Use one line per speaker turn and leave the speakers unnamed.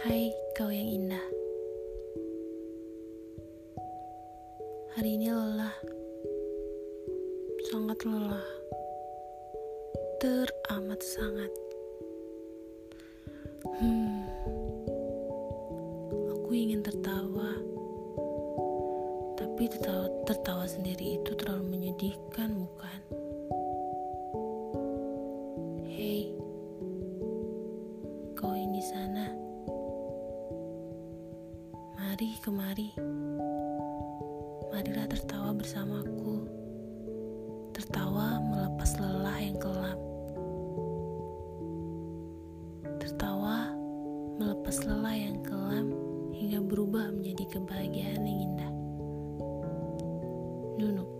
Hai, kau yang indah. Hari ini lelah, sangat lelah, teramat sangat. Hmm, aku ingin tertawa, tapi tertawa, tertawa sendiri itu terlalu menyedihkan, bukan? Hei, kau ini sana. Mari kemari, marilah tertawa bersamaku, tertawa melepas lelah yang kelam, tertawa melepas lelah yang kelam hingga berubah menjadi kebahagiaan yang indah. Nunuk.